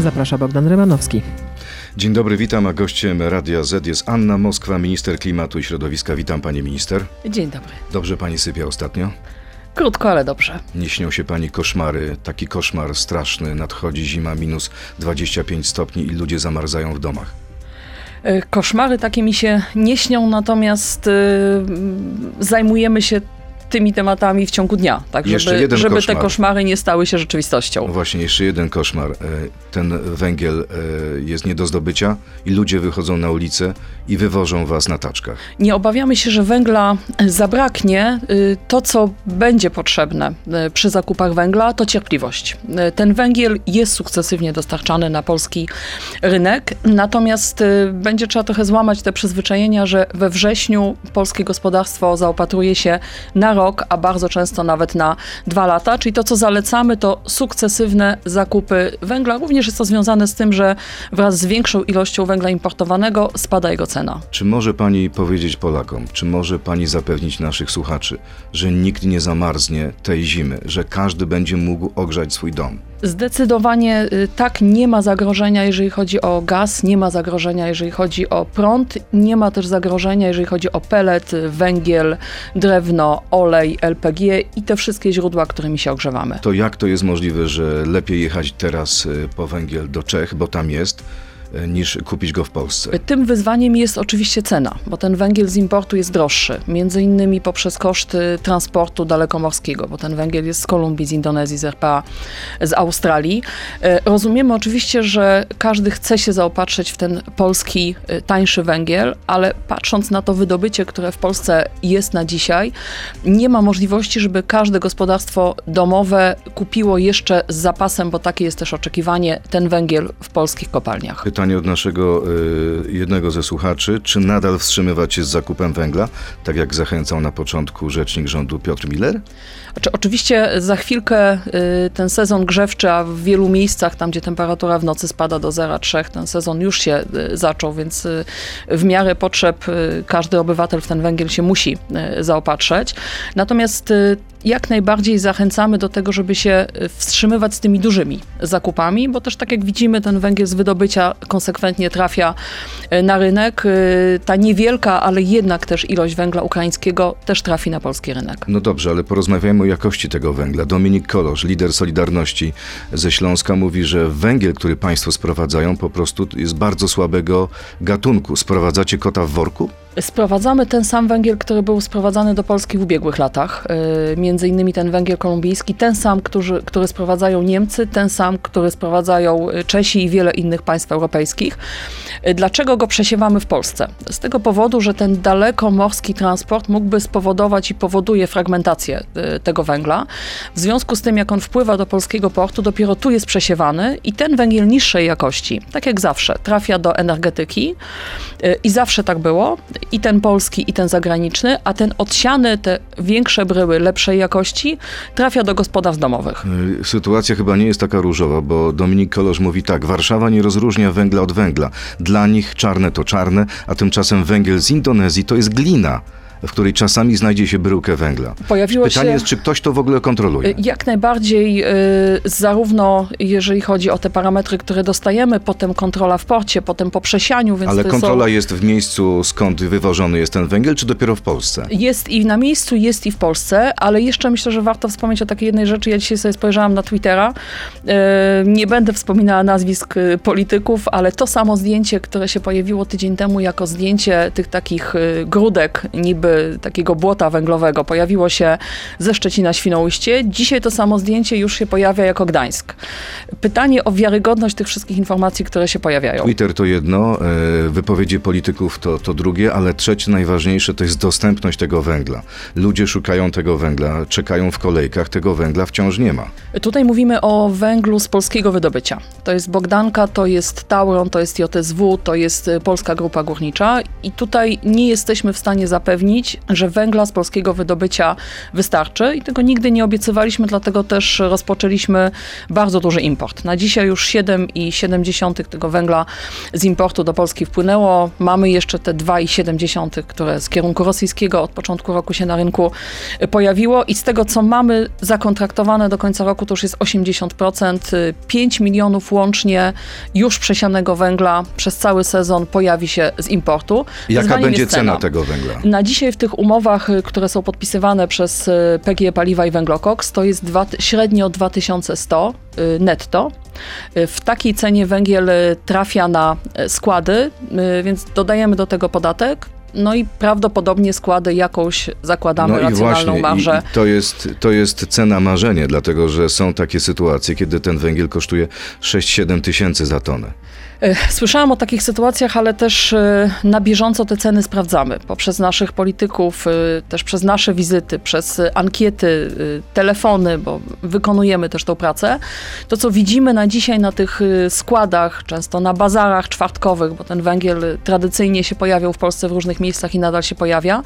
Zaprasza Bogdan Rymanowski. Dzień dobry, witam, a gościem Radia Z jest Anna Moskwa, minister klimatu i środowiska. Witam pani minister. Dzień dobry. Dobrze pani sypia ostatnio? Krótko, ale dobrze. Nie śnią się pani koszmary, taki koszmar straszny, nadchodzi zima minus 25 stopni i ludzie zamarzają w domach. E, koszmary takie mi się nie śnią, natomiast y, zajmujemy się tymi tematami w ciągu dnia, tak żeby, żeby te koszmary nie stały się rzeczywistością. No właśnie, jeszcze jeden koszmar. E, ten węgiel e, jest nie do zdobycia i ludzie wychodzą na ulicę i wywożą was na taczkach. Nie obawiamy się, że węgla zabraknie. Y, to, co będzie potrzebne przy zakupach węgla, to cierpliwość. Ten węgiel jest sukcesywnie dostarczany na polski rynek, natomiast będzie trzeba trochę złamać te przyzwyczajenia, że we wrześniu polskie gospodarstwo zaopatruje się na rok, a bardzo często nawet na dwa lata. Czyli to, co zalecamy, to sukcesywne zakupy węgla. Również jest to związane z tym, że wraz z większą ilością węgla importowanego spada jego cena. Czy może pani powiedzieć Polakom, czy może pani zapewnić naszych słuchaczy, że nikt nie zamarznie tej zimy, że każdy będzie mógł ogrzać swój dom? Zdecydowanie y, tak, nie ma zagrożenia, jeżeli chodzi o gaz, nie ma zagrożenia, jeżeli chodzi o prąd, nie ma też zagrożenia, jeżeli chodzi o pelet, węgiel, drewno, olej, LPG i te wszystkie źródła, którymi się ogrzewamy. To jak to jest możliwe, że lepiej jechać teraz y, po węgiel do Czech, bo tam jest, niż kupić go w Polsce. Tym wyzwaniem jest oczywiście cena, bo ten węgiel z importu jest droższy, między innymi poprzez koszty transportu dalekomorskiego, bo ten węgiel jest z Kolumbii, z Indonezji, z RPA, z Australii. E, rozumiemy oczywiście, że każdy chce się zaopatrzyć w ten polski e, tańszy węgiel, ale patrząc na to wydobycie, które w Polsce jest na dzisiaj, nie ma możliwości, żeby każde gospodarstwo domowe kupiło jeszcze z zapasem, bo takie jest też oczekiwanie, ten węgiel w polskich kopalniach pytanie od naszego y, jednego ze słuchaczy. Czy nadal wstrzymywać się z zakupem węgla, tak jak zachęcał na początku rzecznik rządu Piotr Miller? Znaczy, oczywiście za chwilkę y, ten sezon grzewczy, a w wielu miejscach, tam gdzie temperatura w nocy spada do 0,3, ten sezon już się y, zaczął, więc y, w miarę potrzeb każdy obywatel w ten węgiel się musi zaopatrzeć. Natomiast jak najbardziej zachęcamy do tego, żeby się wstrzymywać z tymi dużymi zakupami, bo też tak jak widzimy, ten węgiel z wydobycia konsekwentnie trafia na rynek. Ta niewielka, ale jednak też ilość węgla ukraińskiego też trafi na polski rynek. No dobrze, ale porozmawiajmy jakości tego węgla. Dominik Kolosz, lider Solidarności ze Śląska, mówi, że węgiel, który państwo sprowadzają, po prostu jest bardzo słabego gatunku. Sprowadzacie kota w worku? Sprowadzamy ten sam węgiel, który był sprowadzany do Polski w ubiegłych latach. E, między innymi ten węgiel kolumbijski, ten sam, który, który sprowadzają Niemcy, ten sam, który sprowadzają Czesi i wiele innych państw europejskich. E, dlaczego go przesiewamy w Polsce? Z tego powodu, że ten dalekomorski transport mógłby spowodować i powoduje fragmentację e, tego węgla. W związku z tym, jak on wpływa do polskiego portu, dopiero tu jest przesiewany i ten węgiel niższej jakości, tak jak zawsze, trafia do energetyki i zawsze tak było i ten polski, i ten zagraniczny, a ten odsiany, te większe bryły lepszej jakości trafia do gospodarstw domowych. Y, sytuacja chyba nie jest taka różowa, bo Dominik Kolosz mówi tak, Warszawa nie rozróżnia węgla od węgla. Dla nich czarne to czarne, a tymczasem węgiel z Indonezji to jest glina w której czasami znajdzie się bryłkę węgla. Pojawiło Pytanie się, jest, czy ktoś to w ogóle kontroluje? Jak najbardziej, y, zarówno jeżeli chodzi o te parametry, które dostajemy, potem kontrola w porcie, potem po przesianiu. Więc Ale kontrola są... jest w miejscu, skąd wywożony jest ten węgiel, czy dopiero w Polsce? Jest i na miejscu, jest i w Polsce, ale jeszcze myślę, że warto wspomnieć o takiej jednej rzeczy. Ja dzisiaj sobie spojrzałam na Twittera. Y, nie będę wspominała nazwisk y, polityków, ale to samo zdjęcie, które się pojawiło tydzień temu jako zdjęcie tych takich grudek niby takiego błota węglowego pojawiło się ze Szczecina Świnoujście. Dzisiaj to samo zdjęcie już się pojawia jako Gdańsk. Pytanie o wiarygodność tych wszystkich informacji, które się pojawiają. Twitter to jedno, e, wypowiedzi polityków to, to drugie, ale trzecie najważniejsze to jest dostępność tego węgla. Ludzie szukają tego węgla, czekają w kolejkach, tego węgla wciąż nie ma. Tutaj mówimy o węglu z polskiego wydobycia. To jest Bogdanka, to jest Tauron, to jest JSW, to jest Polska Grupa Górnicza i tutaj nie jesteśmy w stanie zapewnić, zapewnić, że węgla z polskiego wydobycia wystarczy i tego nigdy nie obiecywaliśmy, dlatego też rozpoczęliśmy bardzo duży import. Na dzisiaj już 7,7 tego węgla z importu do Polski wpłynęło. Mamy jeszcze te 2,7, które z kierunku rosyjskiego od początku roku się na rynku pojawiło i z tego, co mamy zakontraktowane do końca roku, to już jest 80%. 5 milionów łącznie już przesianego węgla przez cały sezon pojawi się z importu. Jaka Wyzwaniem będzie jest cena tego węgla? Na dzisiaj w tych umowach, y, które są podpisywane przez y, PGE Paliwa i Węglokoks, to jest dwa, średnio 2100 y, netto. W takiej cenie węgiel trafia na składy, więc dodajemy do tego podatek. No i prawdopodobnie składy jakąś zakładamy No racjonalną właśnie, marżę. i to, jest, to jest cena marzenie, dlatego że są takie sytuacje, kiedy ten węgiel kosztuje 6-7 tysięcy za tonę. E, Słyszałam o takich sytuacjach, ale też e, na bieżąco te ceny sprawdzamy. Poprzez naszych polityków, e, też przez nasze wizyty, przez ankiety, telefony, bo wykonujemy też tą pracę. To, co widzimy na dzisiaj na tych składach, często na bazarach czwartkowych, bo ten węgiel tradycyjnie się pojawiał w Polsce w różnych miejscach i nadal się pojawia,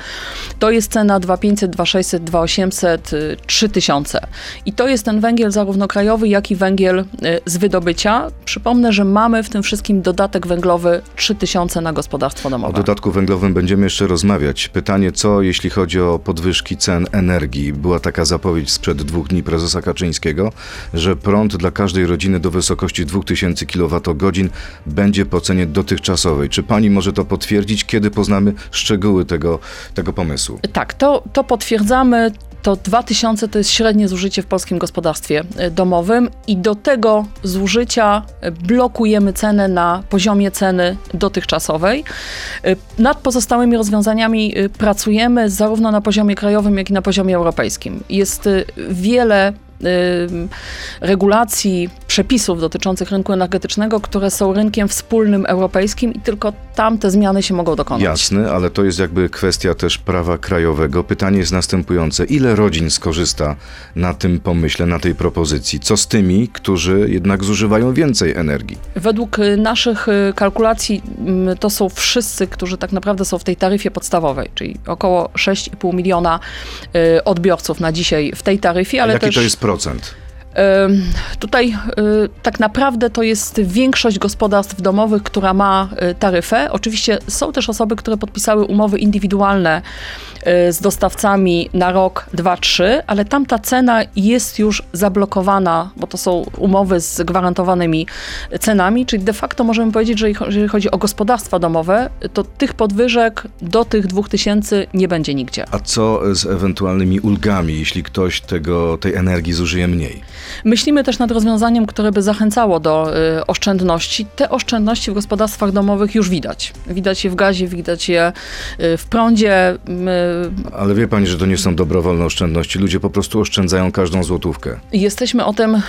to jest cena 2500, 2600, 2800, y, 3000. I to jest ten węgiel zarówno krajowy, jak i węgiel z wydobycia. Przypomnę, że mamy w tym wszystkim dodatek węglowy 3000 na gospodarstwo O domowe. dodatku węglowym będziemy jeszcze rozmawiać. Pytanie, co jeśli chodzi o podwyżki cen energii? Była taka zapowiedź sprzed dwóch dni prezesa Kaczyńskiego, że prąd dla każdej rodziny do wysokości 2000 kWh będzie po cenie dotychczasowej. Czy pani może to potwierdzić? Kiedy poznamy szczegóły tego, tego pomysłu? Tak, to, to potwierdzamy. To 2000 to jest średnie zużycie w polskim gospodarstwie y, domowym i do tego zużycia y, blokujemy cenę na poziomie ceny dotychczasowej. Y, Nad pozostałymi rozwiązaniami pracujemy zarówno na poziomie krajowym, jak i na poziomie europejskim. Jest wiele regulacji, przepisów dotyczących rynku energetycznego, które są rynkiem wspólnym europejskim i tylko tam te zmiany się mogą dokonać. Jasne, ale to jest jakby kwestia też prawa krajowego. Pytanie jest następujące. Ile rodzin skorzysta na tym pomyśle, na tej propozycji? Co z tymi, którzy jednak zużywają więcej energii? Według naszych y, kalkulacji mm, to są wszyscy, którzy tak naprawdę są w tej taryfie podstawowej, czyli około 6,5 miliona y, odbiorców na dzisiaj w tej taryfie, ale Jaki też to jest procent? Tutaj y, tak naprawdę to jest większość gospodarstw domowych, która ma y, taryfę. Oczywiście są też osoby, które podpisały umowy indywidualne y, z dostawcami na rok, dwa, trzy, ale tam ta cena jest już zablokowana, bo to są umowy z gwarantowanymi cenami, czyli de facto możemy powiedzieć, że jeżeli chodzi o gospodarstwa domowe, to tych podwyżek do tych 2000 nie będzie nigdzie. A co z ewentualnymi ulgami, jeśli ktoś tego, tej energii zużyje mniej? Myślimy też nad rozwiązaniem, które by zachęcało do y, oszczędności. Te oszczędności w gospodarstwach domowych już widać. Widać je w gazie, widać je y, w prądzie. My Ale wie pani, że to nie są dobrowolne oszczędności. Ludzie po prostu oszczędzają każdą złotówkę. jesteśmy o tym y,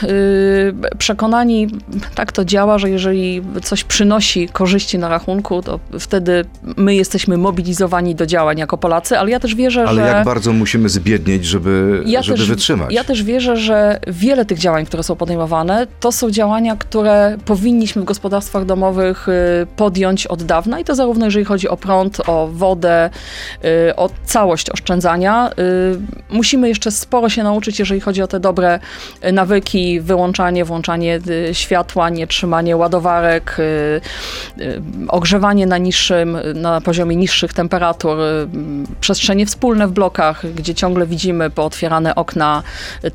przekonani, tak to działa, że jeżeli coś przynosi korzyści na rachunku, to wtedy my jesteśmy mobilizowani do działań jako Polacy, ale ja też wierzę, Ale że... jak bardzo musimy zbiednieć, żeby, Ja żeby też- wytrzymać? Ja też wierzę, że wiele tych działań, które są podejmowane, to są działania, które powinniśmy w gospodarstwach domowych y, podjąć od dawna i to zarówno jeżeli chodzi o prąd, o wodę, y, o całość oszczędzania. Y, Musimy jeszcze sporo się nauczyć, jeżeli chodzi o te dobre nawyki, wyłączanie, włączanie światła, nietrzymanie ładowarek, y, y, ogrzewanie na niższym, na poziomie niższych temperatur, przestrzenie wspólne w blokach, gdzie ciągle widzimy pootwierane okna,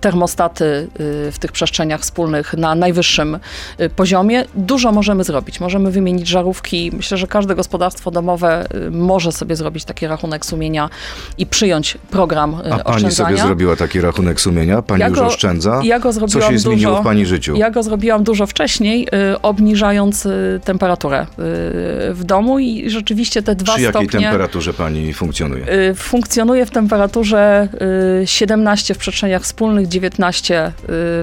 termostaty w tych przestrzeniach wspólnych na najwyższym y, poziomie. Dużo możemy zrobić. Możemy wymienić żarówki. Myślę, że każde gospodarstwo domowe y, może sobie zrobić taki rachunek sumienia i przyjąć program y, A pani oszczędzania. sobie zrobiła taki rachunek sumienia? Pani Ja już go- oszczędza? Ja go Co się zmieniło dużo, w pani życiu? Ja go zrobiłam dużo wcześniej, obniżając temperaturę w domu i rzeczywiście te dwa Przy jakiej stopnie temperaturze pani funkcjonuje? funkcjonuje w temperaturze y, 17 w przestrzeniach wspólnych, 19 y,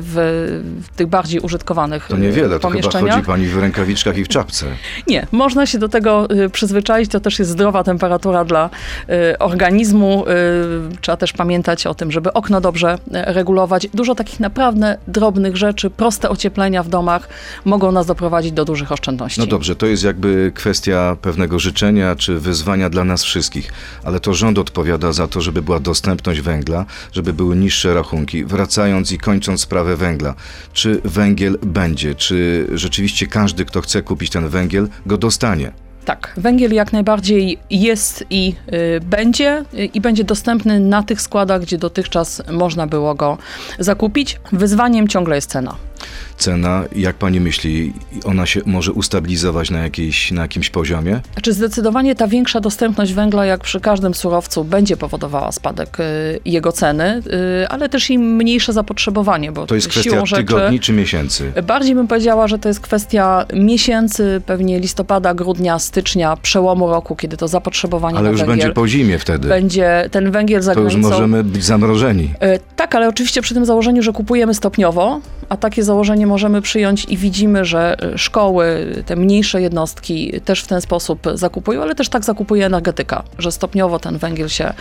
w, tych bardziej użytkowanych To niewiele, to chyba chodzi pani w rękawiczkach i w czapce. Nie, można się do tego y, przyzwyczaić, to też jest zdrowa temperatura dla y, organizmu. Y, trzeba też pamiętać o tym, żeby okno dobrze regulować. Dużo takich naprawdę drobnych rzeczy, proste ocieplenia w domach mogą nas doprowadzić do dużych oszczędności. No dobrze, to jest jakby kwestia pewnego życzenia czy wyzwania dla nas wszystkich, ale to rząd odpowiada za to, żeby była dostępność węgla, żeby były niższe rachunki. Wracając i kończąc sprawę węgla, czy węgiel będzie, czy rzeczywiście każdy, kto chce kupić ten węgiel, go dostanie? Tak, węgiel jak najbardziej jest i y, będzie y, i będzie dostępny na tych składach, gdzie dotychczas można było go zakupić. Wyzwaniem ciągle jest cena. Cena, jak pani myśli, ona się może ustabilizować na, jakiejś, na jakimś poziomie? Znaczy zdecydowanie ta większa dostępność węgla, jak przy każdym surowcu, będzie powodowała spadek y, jego ceny, y, ale też i mniejsze zapotrzebowanie, bo To jest kwestia siłą rzeczy... tygodni czy miesięcy? Bardziej bym powiedziała, że to jest kwestia miesięcy, pewnie listopada, grudnia, stycznia, przełomu roku, kiedy to zapotrzebowanie Ale na już węgiel będzie po zimie wtedy. będzie ten węgiel za To już możemy być zamrożeni. E, Tak, ale oczywiście przy tym założeniu, że kupujemy stopniowo, a takie założenie możemy przyjąć i widzimy, że e, szkoły, te mniejsze jednostki też w ten sposób zakupują, ale też tak zakupuje energetyka, że stopniowo ten węgiel się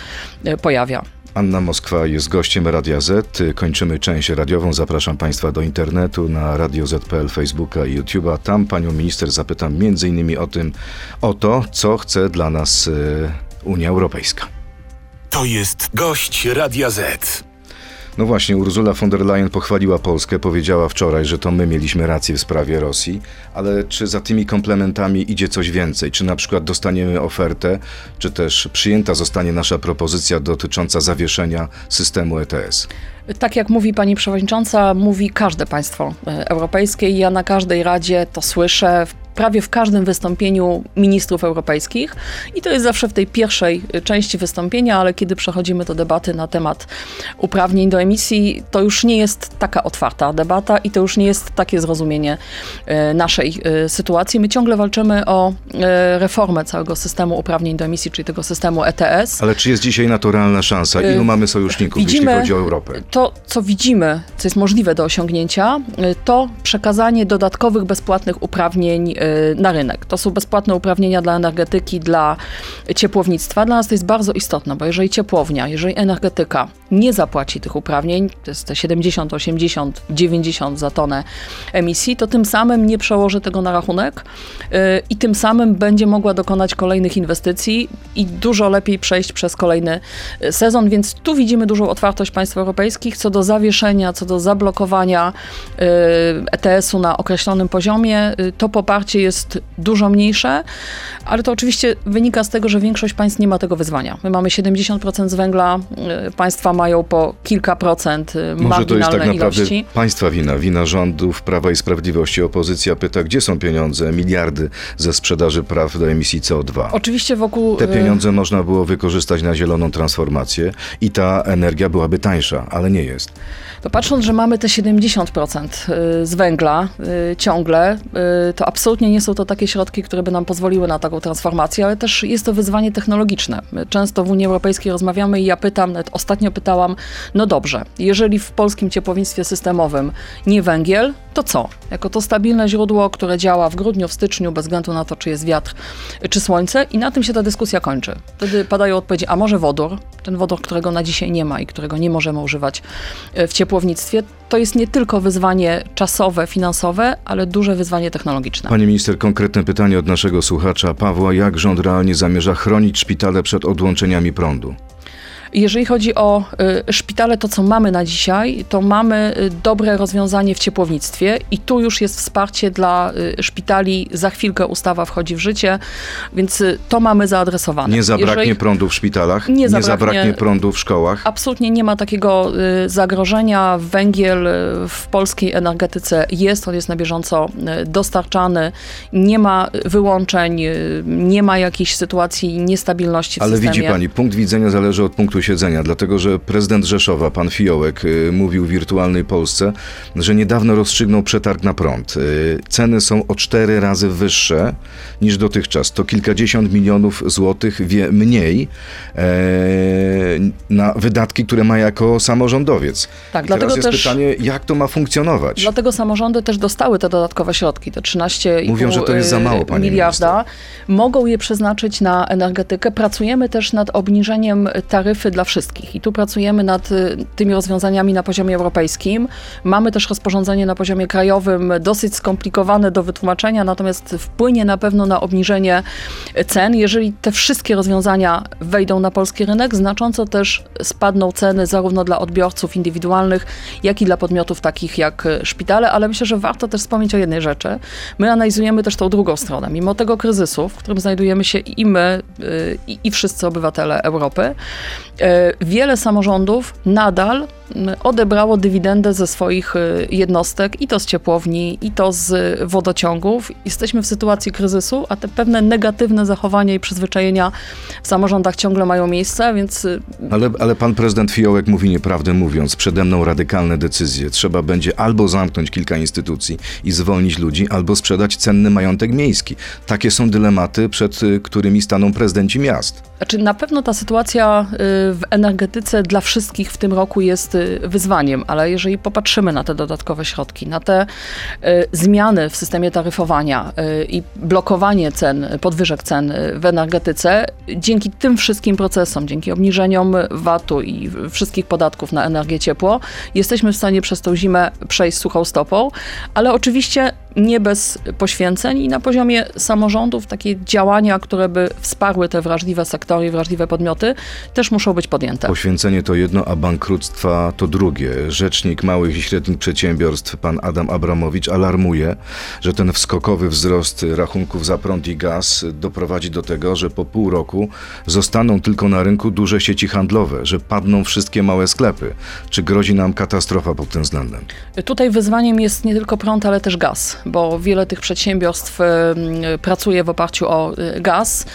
e, pojawia. Anna Moskwa jest gościem Radia Z. Kończymy część radiową. Zapraszam Państwa do internetu na Radio Z.pl, Facebooka i YouTube'a. Tam panią minister zapytam między innymi o tym, o to, co chce dla nas e, Unia Europejska. To jest gość Radia Z. No właśnie, Ursula von der Leyen pochwaliła Polskę, powiedziała wczoraj, że to my mieliśmy rację w sprawie Rosji, ale czy za tymi komplementami idzie coś więcej? Czy na przykład dostaniemy ofertę, czy też przyjęta zostanie nasza propozycja dotycząca zawieszenia systemu ETS? Tak jak mówi pani przewodnicząca, mówi każde państwo e, europejskie i ja na każdej radzie to słyszę, prawie w każdym wystąpieniu ministrów europejskich i to jest zawsze w tej pierwszej e, części wystąpienia, ale kiedy przechodzimy do debaty na temat uprawnień do emisji, to już nie jest taka otwarta debata i to już nie jest takie zrozumienie e, naszej e, sytuacji. My ciągle walczymy o reformę całego systemu uprawnień do emisji, czyli tego systemu ETS. Ale czy jest dzisiaj na to realna szansa? Y, Ilu mamy sojuszników, widzimy- jeśli chodzi o Europę? To, co widzimy, co jest możliwe do osiągnięcia, y, to przekazanie dodatkowych bezpłatnych uprawnień y, na rynek. To są bezpłatne uprawnienia dla energetyki, dla ciepłownictwa. Dla nas to jest bardzo istotne, bo jeżeli ciepłownia, jeżeli energetyka nie zapłaci tych uprawnień, to jest te 70, 80, 90 za tonę emisji, to tym samym nie przełoży tego na rachunek y, i tym samym będzie mogła dokonać kolejnych inwestycji i dużo lepiej przejść przez kolejny y, sezon, więc tu widzimy dużą otwartość państw europejskich co do zawieszenia, co do zablokowania y, ETS-u na określonym poziomie. Y, To poparcie jest dużo mniejsze, ale to oczywiście wynika z tego, że większość państw nie ma tego wyzwania. My mamy 70% z węgla, y, państwa mają po kilka procent y, Może to jest tak naprawdę ilości. państwa wina, wina rządów Prawa i Sprawiedliwości. Opozycja pyta, gdzie są pieniądze, miliardy ze sprzedaży praw do emisji CO2. Oczywiście wokół Te y, pieniądze można było wykorzystać na zieloną transformację i ta energia byłaby tańsza, ale nie jest. To patrząc, że mamy te 70% y, z węgla ciągle, to absolutnie nie są to takie środki, które by nam pozwoliły na taką transformację, ale też jest to wyzwanie technologiczne. My często w Unii Europejskiej rozmawiamy i ja pytam, nawet ostatnio pytałam, no dobrze, jeżeli w polskim ciepłownictwie systemowym nie węgiel, to co? Jako to stabilne źródło, które działa w grudniu, w styczniu, bez względu na to, czy jest wiatr, czy słońce i na tym się ta dyskusja kończy. Wtedy padają odpowiedzi, a może wodór? Ten wodór, którego na dzisiaj nie ma i którego nie możemy używać y, w ciepłownictwie, to jest nie tylko wyzwanie czasowe, finansowe, ale duże wyzwanie technologiczne. Pani minister, konkretne pytanie od naszego słuchacza Pawła. Jak rząd realnie zamierza chronić szpitale przed odłączeniami prądu? Jeżeli chodzi o y, szpitale, to co mamy na dzisiaj, to mamy y, dobre rozwiązanie w ciepłownictwie i tu już jest wsparcie dla y, szpitali. Za chwilkę ustawa wchodzi w życie, więc to mamy zaadresowane. Nie zabraknie Jeżeli- prądu w szpitalach? Nie nie zabraknie- zabraknie prądu w szkołach? Absolutnie nie ma takiego zagrożenia. Węgiel w polskiej energetyce jest, on jest na bieżąco dostarczany. Nie ma wyłączeń, nie ma jakiejś sytuacji niestabilności w Ale systemie. widzi pani, punkt widzenia zależy od punktu dlatego że prezydent Rzeszowa, pan Fiołek, y, mówił w wirtualnej Polsce, że niedawno rozstrzygnął przetarg na prąd. Y, Ceny są o cztery razy wyższe niż dotychczas. To kilkadziesiąt milionów złotych wie mniej e, na wydatki, które ma jako samorządowiec. Tak, I dlatego teraz jest też- pytanie, jak to ma funkcjonować? Dlatego samorządy też dostały te dodatkowe środki, te 13,5 Mówią, że to jest za mało, pani miliarda. Mogą je przeznaczyć na energetykę. Pracujemy też nad obniżeniem taryfy dla wszystkich i tu pracujemy nad y, tymi rozwiązaniami na poziomie europejskim. Mamy też rozporządzenie na poziomie krajowym, dosyć skomplikowane do wytłumaczenia, natomiast wpłynie na pewno na obniżenie cen. Jeżeli te wszystkie rozwiązania wejdą na polski rynek, znacząco też spadną ceny zarówno dla odbiorców indywidualnych, jak i dla podmiotów takich jak szpitale, ale myślę, że warto też wspomnieć o jednej rzeczy. My analizujemy też tą drugą stronę. Mimo tego kryzysu, w którym znajdujemy się i my, y, i, wszyscy obywatele Europy, wiele samorządów nadal odebrało dywidendę ze swoich y, jednostek, i to z ciepłowni, i to z wodociągów. Jesteśmy w sytuacji kryzysu, a te pewne negatywne zachowania i przyzwyczajenia w samorządach ciągle mają miejsce, więc y, Ale, ale pan prezydent Fiołek mówi nieprawdę mówiąc, przede mną radykalne decyzje. Trzeba będzie albo zamknąć kilka instytucji i zwolnić ludzi, albo sprzedać cenny majątek miejski. Takie są dylematy, przed którymi staną prezydenci miast. Znaczy, na pewno ta sytuacja w energetyce dla wszystkich w tym roku jest y, wyzwaniem, ale jeżeli popatrzymy na te dodatkowe środki, na te y, zmiany w systemie taryfowania y, i blokowanie cen, podwyżek cen w energetyce, dzięki tym wszystkim procesom, dzięki obniżeniom VAT-u i wszystkich podatków na energię ciepło, jesteśmy w stanie przez tą zimę przejść suchą stopą, ale oczywiście nie bez poświęceń i na poziomie samorządów takie działania, które by wsparły te wrażliwe sektory wrażliwe podmioty, też muszą być podjęte. Poświęcenie to jedno, a bankructwa to drugie. Rzecznik małych i średnich przedsiębiorstw, pan Adam Abramowicz, alarmuje, że ten wskokowy wzrost rachunków za prąd i gaz doprowadzi do tego, że po pół roku zostaną tylko na rynku duże sieci handlowe, że padną wszystkie małe sklepy. Czy grozi nam katastrofa pod tym względem? Tutaj wyzwaniem jest nie tylko prąd, ale też gaz, bo wiele tych przedsiębiorstw pracuje w oparciu o y, gaz.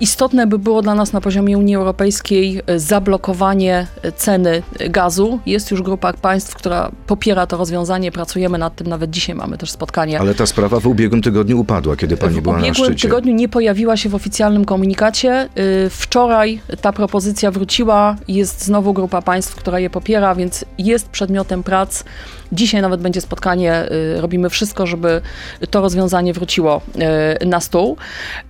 Istotne by było dla nas na poziomie Unii Europejskiej y, zablokowanie y, ceny gazu. Jest już grupa państw, która popiera to rozwiązanie, pracujemy nad tym, nawet dzisiaj mamy też spotkanie. Ale ta sprawa w ubiegłym tygodniu upadła, kiedy pani w była na ubiegłym szczycie. tygodniu nie pojawiła się w oficjalnym komunikacie. Wczoraj ta propozycja wróciła. Jest znowu grupa państw, która je popiera, więc jest przedmiotem prac. Dzisiaj nawet będzie spotkanie. Robimy wszystko, żeby to rozwiązanie wróciło y, na stół.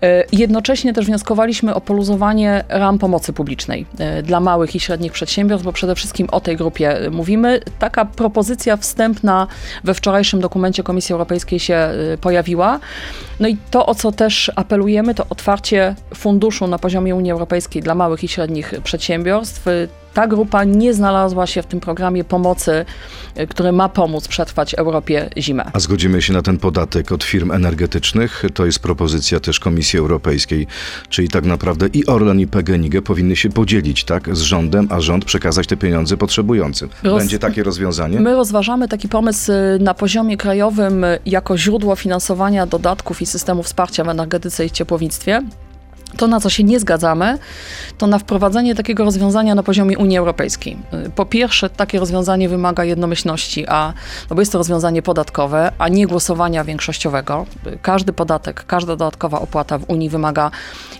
Y, Jednocześnie też wnioskowaliśmy o poluzowanie ram pomocy publicznej y, dla małych i średnich przedsiębiorstw, bo przede wszystkim o tej grupie y, mówimy. Taka propozycja wstępna we wczorajszym dokumencie Komisji Europejskiej się y, pojawiła. No i to, o co też apelujemy, to otwarcie funduszu na poziomie Unii Europejskiej dla małych i średnich przedsiębiorstw. Ta grupa nie znalazła się w tym programie pomocy, y, który ma pomóc przetrwać Europie zimę. A zgodzimy się na ten podatek od firm energetycznych. To jest propozycja też Komisji Europejskiej, czyli tak naprawdę i Orlen i PGNiG powinny się podzielić tak z rządem, a rząd przekazać te pieniądze potrzebującym. Roz- Będzie takie rozwiązanie? My rozważamy taki pomysł y, na poziomie krajowym y, jako źródło finansowania dodatków i systemu wsparcia w energetyce i ciepłownictwie. To, na co się nie zgadzamy, to na wprowadzenie takiego rozwiązania na poziomie Unii Europejskiej. Y, Po pierwsze, takie rozwiązanie wymaga jednomyślności, a, no bo jest to rozwiązanie podatkowe, a nie głosowania większościowego. Y, Każdy podatek, każda dodatkowa opłata w Unii wymaga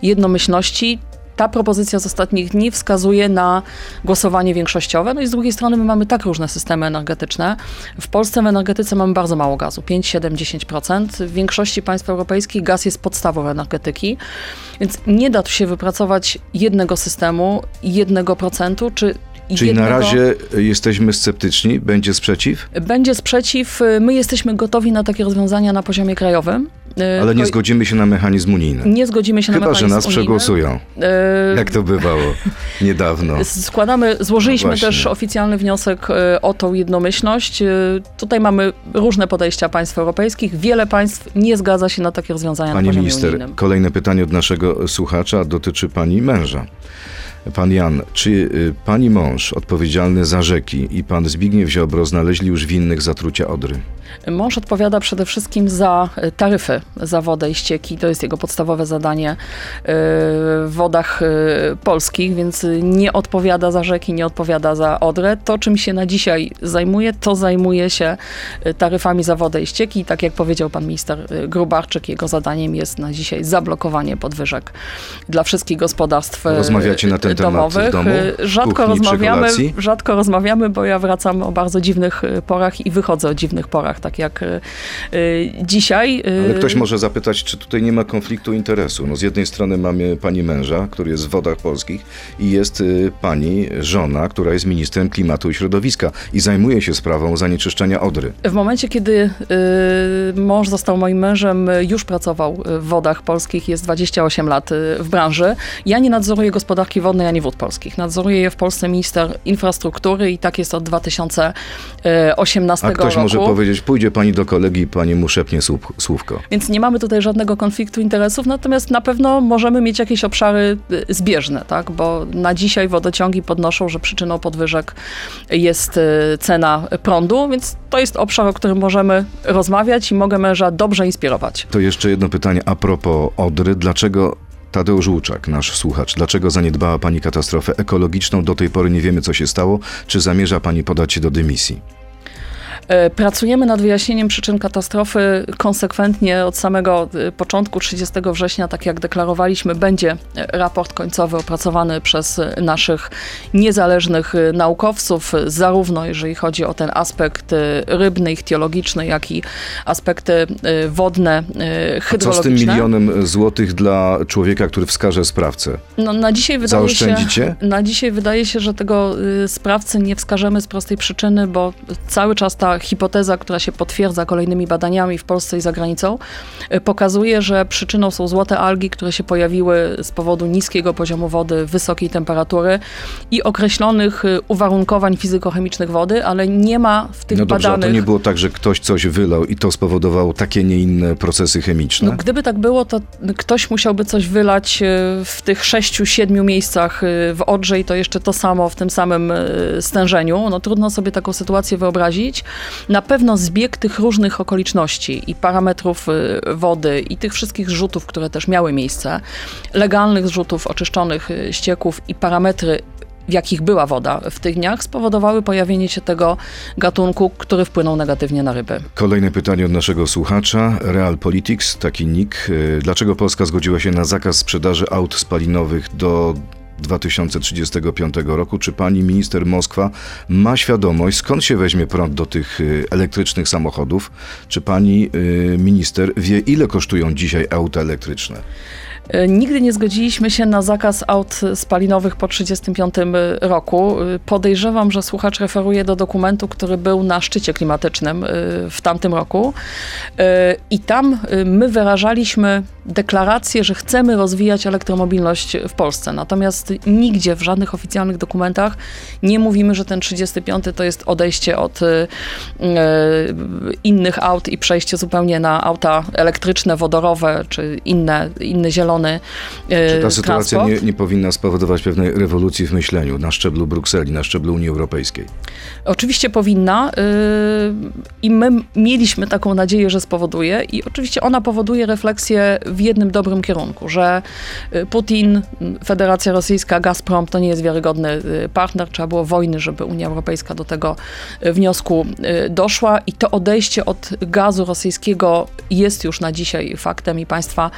jednomyślności. Ta propozycja z ostatnich dni wskazuje na głosowanie większościowe. No i z drugiej strony my mamy tak różne systemy energetyczne. W Polsce w energetyce mamy bardzo mało gazu, 5, 7, 10%. W większości państw europejskich gaz jest podstawą energetyki, więc nie da tu się wypracować jednego systemu, jednego procentu, czy Czyli jednego... na razie jesteśmy sceptyczni, będzie sprzeciw, Będzie sprzeciw. My jesteśmy gotowi na takie rozwiązania na poziomie krajowym. Ale nie zgodzimy się na mechanizm unijny. nie zgodzimy się na Chyba, że mechanizm nas unijny. przegłosują, E, jak to bywało niedawno. Składamy, złożyliśmy No też oficjalny wniosek e, o tą jednomyślność. E, Tutaj mamy różne podejścia państw europejskich. Wiele państw nie zgadza się na takie rozwiązania Pani na poziomie minister, unijnym. kolejne pytanie od naszego słuchacza dotyczy pani męża. Pan Jan, czy y, pani mąż odpowiedzialny za rzeki i pan Zbigniew Ziobro znaleźli już winnych zatrucia Odry? Mąż odpowiada przede wszystkim za e, taryfy za wodę i ścieki. To jest jego podstawowe zadanie e, w wodach polskich, więc nie odpowiada za rzeki, nie odpowiada za Odrę. To, czym się na dzisiaj zajmuje, to zajmuje się taryfami za wodę i ścieki. Tak jak powiedział pan minister Grubarczyk, jego zadaniem jest na dzisiaj zablokowanie podwyżek dla wszystkich gospodarstw Rozmawiacie na ten domowych. domu? Rzadko Kuchni, rozmawiamy, rzadko rozmawiamy, bo ja wracam o bardzo dziwnych porach i wychodzę o dziwnych porach, tak jak y, y, dzisiaj. y, Ale ktoś może zapytać, czy tutaj nie ma konfliktu interesu. No z jednej strony mamy pani męża, który jest w wodach polskich i jest y, pani żona, która jest ministrem klimatu i środowiska i zajmuje się sprawą zanieczyszczenia Odry. W momencie, kiedy y, mąż został moim mężem, y, już pracował w wodach polskich, jest 28 lat y, w branży. Ja nie nadzoruję gospodarki wodnej ani wód polskich. Nadzoruje je w Polsce minister infrastruktury i tak jest od 2018 A ktoś roku. może powiedzieć, pójdzie pani do kolegi i pani mu szepnie słów, słówko. Więc nie mamy tutaj żadnego konfliktu interesów, natomiast na pewno możemy mieć jakieś obszary y, zbieżne, tak? bo na dzisiaj wodociągi podnoszą, że przyczyną podwyżek jest y, cena prądu, więc to jest obszar, o którym możemy rozmawiać i mogę męża dobrze inspirować. To jeszcze jedno pytanie a propos Odry. Dlaczego Tadeusz Łuczak, nasz słuchacz, dlaczego zaniedbała pani katastrofę ekologiczną? Do tej pory nie wiemy, co się stało. Czy zamierza pani podać się do dymisji? E, Pracujemy nad wyjaśnieniem przyczyn katastrofy konsekwentnie od samego e, początku 30 września, tak jak deklarowaliśmy, będzie e, raport końcowy opracowany przez naszych niezależnych naukowców, zarówno jeżeli chodzi o ten aspekt rybny, ichtiologiczny, jak i aspekty wodne, e, A co z tym hydrologiczne. milionem złotych dla człowieka, który wskaże sprawcę? No, na dzisiaj wydaje się, na dzisiaj wydaje się, że tego sprawcy nie wskażemy z prostej przyczyny, bo cały czas ta hipoteza, która się potwierdza kolejnymi badaniami w Polsce i za granicą, y, pokazuje, że przyczyną są złote algi, które się pojawiły z powodu niskiego poziomu wody, wysokiej temperatury i określonych y, uwarunkowań fizykochemicznych wody, ale nie ma w tych No dobrze, badanych... to nie było tak, że ktoś coś wylał i to spowodowało takie, nie inne procesy chemiczne? No, gdyby tak było, to ktoś musiałby coś wylać e, w tych sześciu, siedmiu miejscach w Odrze i to jeszcze to samo w tym samym stężeniu. No trudno sobie taką sytuację wyobrazić. Na pewno zbieg tych różnych okoliczności i parametrów e, wody i tych wszystkich zrzutów, które też miały miejsce, legalnych zrzutów oczyszczonych e, ścieków i parametry w jakich była woda w tych dniach, spowodowały pojawienie się tego gatunku, który wpłynął negatywnie na ryby. Kolejne pytanie od naszego słuchacza. Realpolitics, taki nick. Y, Dlaczego Polska zgodziła się na zakaz sprzedaży aut spalinowych do 2035 roku? Czy pani minister Moskwa ma świadomość, skąd się weźmie prąd do tych y, elektrycznych samochodów? Czy pani y, minister wie, ile kosztują dzisiaj auta elektryczne? E, Nigdy nie zgodziliśmy się na zakaz aut spalinowych po 1935 roku. E, Podejrzewam, że słuchacz referuje do dokumentu, który był na szczycie klimatycznym e, w tamtym roku. I tam my wyrażaliśmy deklarację, że chcemy rozwijać elektromobilność w Polsce. Natomiast nigdzie w żadnych oficjalnych dokumentach nie mówimy, że ten 35 to jest odejście od innych aut i przejście zupełnie na auta elektryczne, wodorowe czy inne, inny zielony e, Czy ta sytuacja nie, nie powinna spowodować pewnej rewolucji w myśleniu na szczeblu Brukseli, na szczeblu Unii Europejskiej? Oczywiście powinna yy, i my mieliśmy taką nadzieję, że spowoduje i oczywiście ona powoduje refleksję w jednym dobrym kierunku, że y, Putin, Federacja Rosyjska, Gazprom to nie jest wiarygodny y, partner, trzeba było wojny, żeby Unia Europejska do tego wniosku doszła i to odejście od gazu rosyjskiego jest już na dzisiaj faktem i państwa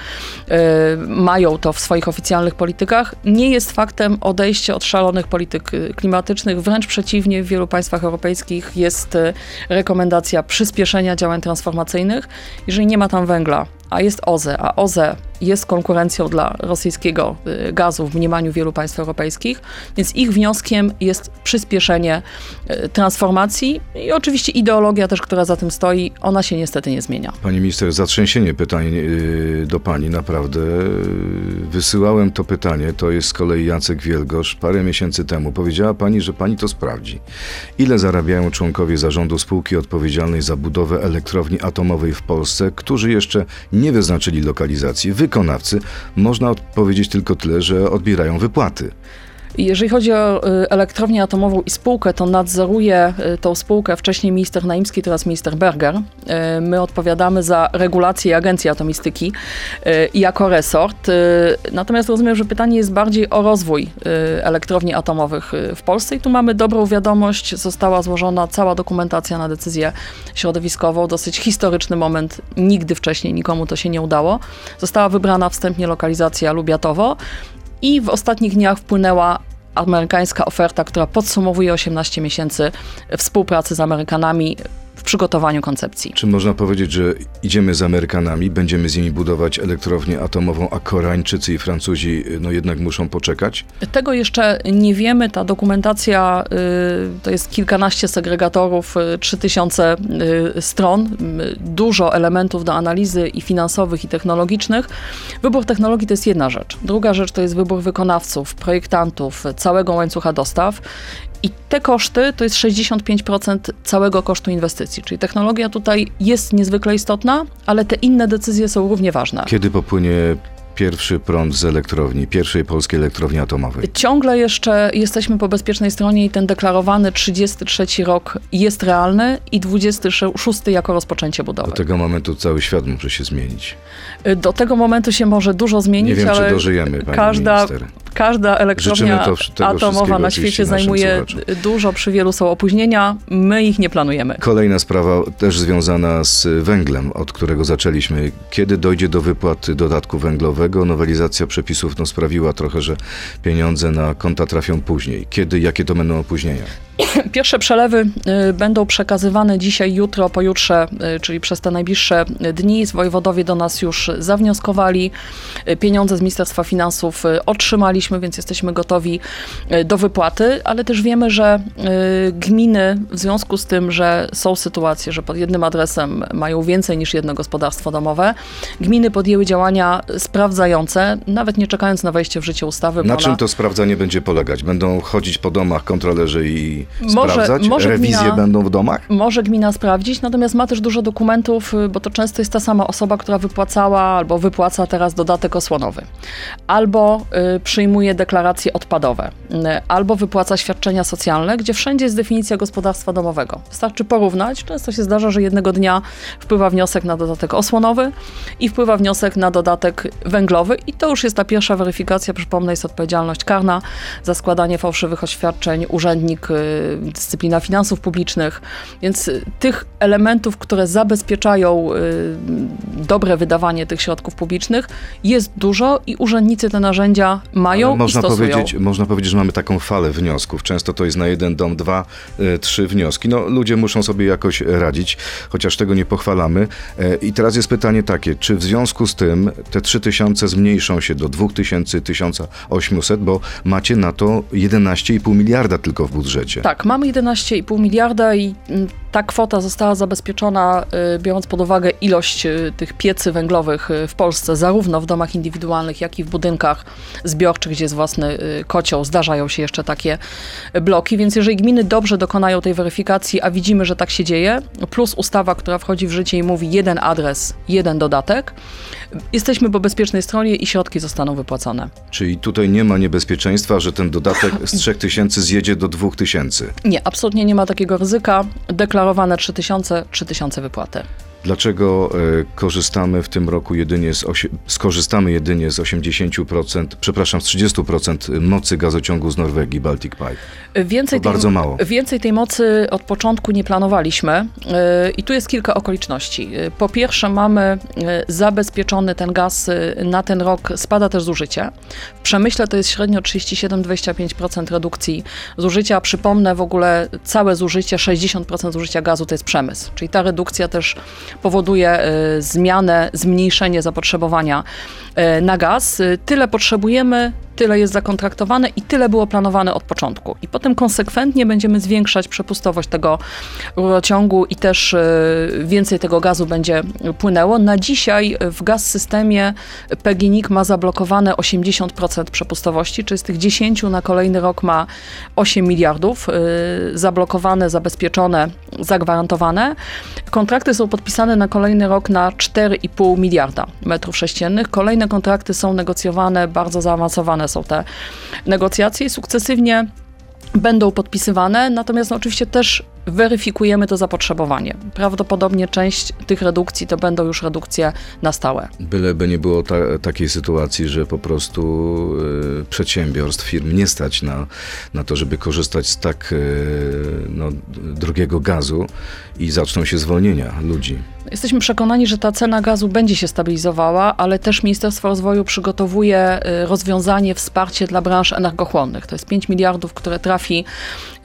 mają to w swoich oficjalnych politykach. Nie jest faktem odejście od szalonych polityk y, klimatycznych, wręcz przeciwnie, w wielu państwach europejskich jest y, rekomendacja przyspieszenia działań transformacyjnych. Jeżeli nie ma tam węgla, a jest OZE, a OZE jest konkurencją dla rosyjskiego y, gazu w mniemaniu wielu państw europejskich, więc ich wnioskiem jest przyspieszenie y, transformacji i oczywiście ideologia też, która za tym stoi, ona się niestety nie zmienia. Pani minister, zatrzęsienie pytań yy, do pani, naprawdę. Wysyłałem to pytanie, to jest z kolei Jacek Wielgosz, parę miesięcy temu. Powiedziała pani, że pani to sprawdzi. Ile zarabiają członkowie zarządu spółki odpowiedzialnej za budowę elektrowni atomowej w Polsce, którzy jeszcze nie wyznaczyli lokalizacji? Wykonawcy, można odpowiedzieć tylko tyle, że odbierają wypłaty. Jeżeli chodzi o y, elektrownię atomową i spółkę, to nadzoruje y, tą spółkę wcześniej minister Naimski, teraz minister Berger. Y, My odpowiadamy za regulację Agencji Atomistyki jako resort. Natomiast rozumiem, że pytanie jest bardziej o rozwój elektrowni atomowych w Polsce i tu mamy dobrą wiadomość. Została złożona cała dokumentacja na decyzję środowiskową. Dosyć historyczny moment. Nigdy wcześniej nikomu to się nie udało. Została wybrana wstępnie lokalizacja Lubiatowo i w ostatnich dniach wpłynęła amerykańska oferta, która podsumowuje 18 miesięcy współpracy z Amerykanami przygotowaniu koncepcji. Czy można powiedzieć, że idziemy z Amerykanami, będziemy z nimi budować elektrownię atomową, a Koreańczycy i Francuzi no jednak muszą poczekać? Tego jeszcze nie wiemy. Ta dokumentacja y, to jest kilkanaście segregatorów, y, 3000 y, stron, y, dużo elementów do analizy i finansowych, i technologicznych. Wybór technologii to jest jedna rzecz. Druga rzecz to jest wybór wykonawców, projektantów, całego łańcucha dostaw. I te koszty to jest 65% całego kosztu inwestycji. Czyli technologia tutaj jest niezwykle istotna, ale te inne decyzje są równie ważne. Kiedy popłynie pierwszy prąd z elektrowni, pierwszej polskiej elektrowni atomowej? Ciągle jeszcze jesteśmy po bezpiecznej stronie i ten deklarowany 33 rok jest realny i 26 jako rozpoczęcie budowy. Do tego momentu cały świat może się zmienić. Do tego momentu się może dużo zmienić, Nie wiem, ale czy dożyjemy, pani każda, minister. Każda elektrownia to- atomowa na świecie zajmuje dużo, przy wielu są opóźnienia, my ich nie planujemy. Kolejna sprawa też związana z węglem, od którego zaczęliśmy. Kiedy dojdzie do wypłat dodatku węglowego, nowelizacja przepisów no, sprawiła trochę, że pieniądze na konta trafią później. Kiedy, jakie to będą opóźnienia? Pierwsze przelewy y, będą przekazywane dzisiaj, jutro, pojutrze, y, czyli przez te najbliższe dni. Wojewodowie do nas już zawnioskowali. Y, Pieniądze z Ministerstwa Finansów otrzymaliśmy, więc jesteśmy gotowi do wypłaty, ale też wiemy, że gminy w związku z tym, że są sytuacje, że pod jednym adresem mają więcej niż jedno gospodarstwo domowe, gminy podjęły działania sprawdzające, nawet nie czekając na wejście w życie ustawy. Na ona- czym to sprawdzanie będzie polegać? Będą chodzić po domach kontrolerzy i Może- sprawdzać? może Rewizje gmina- będą w domach? Może gmina sprawdzić, natomiast ma też dużo dokumentów, bo to często jest ta sama osoba, która wypłacała albo wypłaca teraz dodatek osłonowy, albo y, przyjmuje deklaracje odpadowe, y, albo wypłaca świadczenia socjalne, gdzie wszędzie jest definicja gospodarstwa domowego. Wystarczy porównać. Często się zdarza, że jednego dnia wpływa wniosek na dodatek osłonowy i wpływa wniosek na dodatek węglowy i to już jest ta pierwsza weryfikacja. Przypomnę, jest odpowiedzialność karna za składanie fałszywych oświadczeń, urzędnik, y, dyscyplina finansów publicznych, więc y, tych elementów, które zabezpieczają y, dobre wydawanie tych środków publicznych jest dużo i urzędnicy te narzędzia mają Ale i można stosują. powiedzieć, można powiedzieć, że mamy taką falę wniosków. Często to jest na jeden dom dwa, e, trzy wnioski. No, ludzie muszą sobie jakoś radzić, chociaż tego nie pochwalamy. E, I teraz jest pytanie takie, czy w związku z tym te 3000 zmniejszą się do 2000, 1800, bo macie na to 11,5 miliarda tylko w budżecie. Tak, mamy 11,5 miliarda i mm, ta kwota została zabezpieczona, y, biorąc pod uwagę ilość y, tych piecy węglowych y, w Polsce, zarówno w domach indywidualnych, jak i w budynkach zbiorczych, gdzie jest własny kocioł. Zdarzają się jeszcze takie bloki, więc jeżeli gminy dobrze dokonają tej weryfikacji, a widzimy, że tak się dzieje, plus ustawa, która wchodzi w życie i mówi jeden adres, jeden dodatek, jesteśmy po bezpiecznej stronie i środki zostaną wypłacone. Czyli tutaj nie ma niebezpieczeństwa, że ten dodatek z 3000 zjedzie do 2000. Nie, absolutnie nie ma takiego ryzyka. Deklarowane 3000, 3000 wypłaty. Dlaczego e, korzystamy w tym roku jedynie z, osie, skorzystamy jedynie z 80%, przepraszam, z 30% mocy gazociągu z Norwegii Baltic Pipe? Więcej To bardzo mało. Więcej tej mocy od początku nie planowaliśmy yy, i tu jest kilka okoliczności. Yy, Po pierwsze mamy zabezpieczony ten gaz na ten rok, spada też zużycie. W przemyśle to jest średnio 37-25% redukcji zużycia. Przypomnę w ogóle całe zużycie, 60% zużycia gazu to jest przemysł, czyli ta redukcja też powoduje y, zmianę, zmniejszenie zapotrzebowania y, na gaz. Y, Tyle potrzebujemy, tyle jest zakontraktowane i tyle było planowane od początku. I potem konsekwentnie będziemy zwiększać przepustowość tego rurociągu i też więcej tego gazu będzie płynęło. Na dzisiaj w gaz systemie PGNiG ma zablokowane 80% przepustowości, czyli z tych 10 na kolejny rok ma 8 miliardów zablokowane, zabezpieczone, zagwarantowane. Kontrakty są podpisane podpisany na kolejny rok na 4,5 miliarda metrów sześciennych. Kolejne kontrakty są negocjowane, bardzo zaawansowane są te negocjacje i sukcesywnie będą podpisywane, natomiast no, oczywiście też weryfikujemy to zapotrzebowanie. Prawdopodobnie część tych redukcji to będą już redukcje na stałe. Byleby nie było ta, takiej sytuacji, że po prostu y, przedsiębiorstw, firm nie stać na, na to, żeby korzystać z tak y, no, drogiego gazu i zaczną się zwolnienia ludzi. Jesteśmy przekonani, że ta cena gazu będzie się stabilizowała, ale też Ministerstwo Rozwoju przygotowuje y, rozwiązanie, wsparcie dla branż energochłonnych. To jest 5 miliardów, które trafi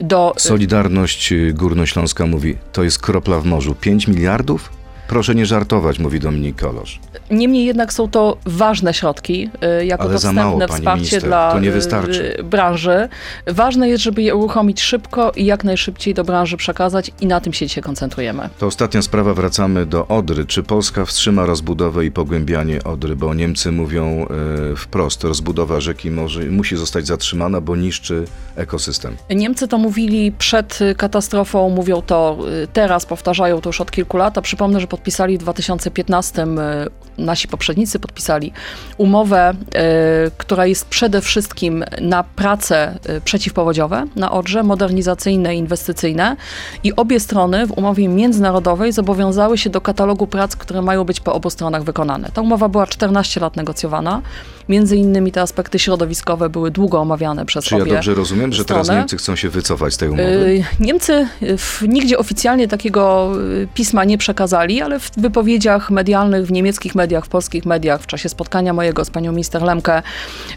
do... Solidarność y, Górnośląska mówi, to jest kropla w morzu. 5 miliardów? Proszę nie żartować, mówi Dominik Kolosz. Niemniej jednak są to ważne środki, y, jako Ale to za mało, wstępne pani wsparcie minister. dla y, wystarczy. branży. Ważne jest, żeby je uruchomić szybko i jak najszybciej do branży przekazać i na tym się dzisiaj koncentrujemy. To ostatnia sprawa, wracamy do Odry. Czy Polska wstrzyma rozbudowę i pogłębianie Odry? Bo Niemcy mówią y, wprost, rozbudowa rzeki może, musi zostać zatrzymana, bo niszczy ekosystem. Niemcy to mówili przed katastrofą, mówią to teraz, powtarzają to już od kilku lat. A przypomnę, że podpisali w 2015, y, nasi poprzednicy podpisali umowę, y, która jest przede wszystkim na prace y, przeciwpowodziowe na Odrze, modernizacyjne inwestycyjne. I obie strony w umowie międzynarodowej zobowiązały się do katalogu prac, które mają być po obu stronach wykonane. Ta umowa była 14 lat negocjowana. Między innymi te aspekty środowiskowe były długo omawiane przez Czy ja obie dobrze rozumiem, że teraz. Niemcy chcą się wycofać z tej umowy? Y, Niemcy w, nigdzie oficjalnie takiego y, pisma nie przekazali, ale w wypowiedziach medialnych, w niemieckich mediach, w polskich mediach, w czasie spotkania mojego z panią minister Lemke,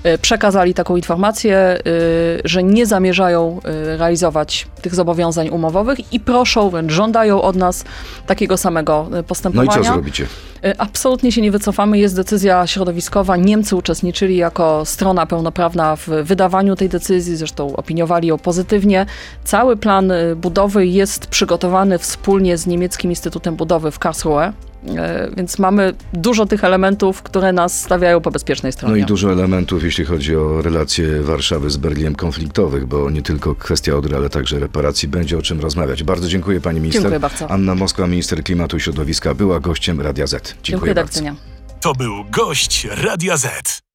y, przekazali taką informację, że nie zamierzają realizować tych zobowiązań umowowych i proszą, wręcz żądają od nas takiego samego y, No i postępowania. co zrobicie? Absolutnie się nie wycofamy. Jest decyzja środowiskowa. Niemcy uczestniczyli jako strona pełnoprawna w wydawaniu tej decyzji, zresztą opiniowali ją pozytywnie. Cały plan y, budowy jest przygotowany wspólnie z Niemieckim Instytutem Budowy w Karlsruhe. Y, Więc mamy dużo tych elementów, które nas stawiają po bezpiecznej stronie. No i dużo elementów, jeśli chodzi o relacje Warszawy z Berlinem konfliktowych, bo nie tylko kwestia Odry, ale także reparacji będzie o czym rozmawiać. Bardzo dziękuję pani minister. Dziękuję bardzo. Anna Moskwa, minister klimatu i środowiska, była gościem Radia Z. Dziękuję, Dziękuję, bardzo. To był gość Radia Z.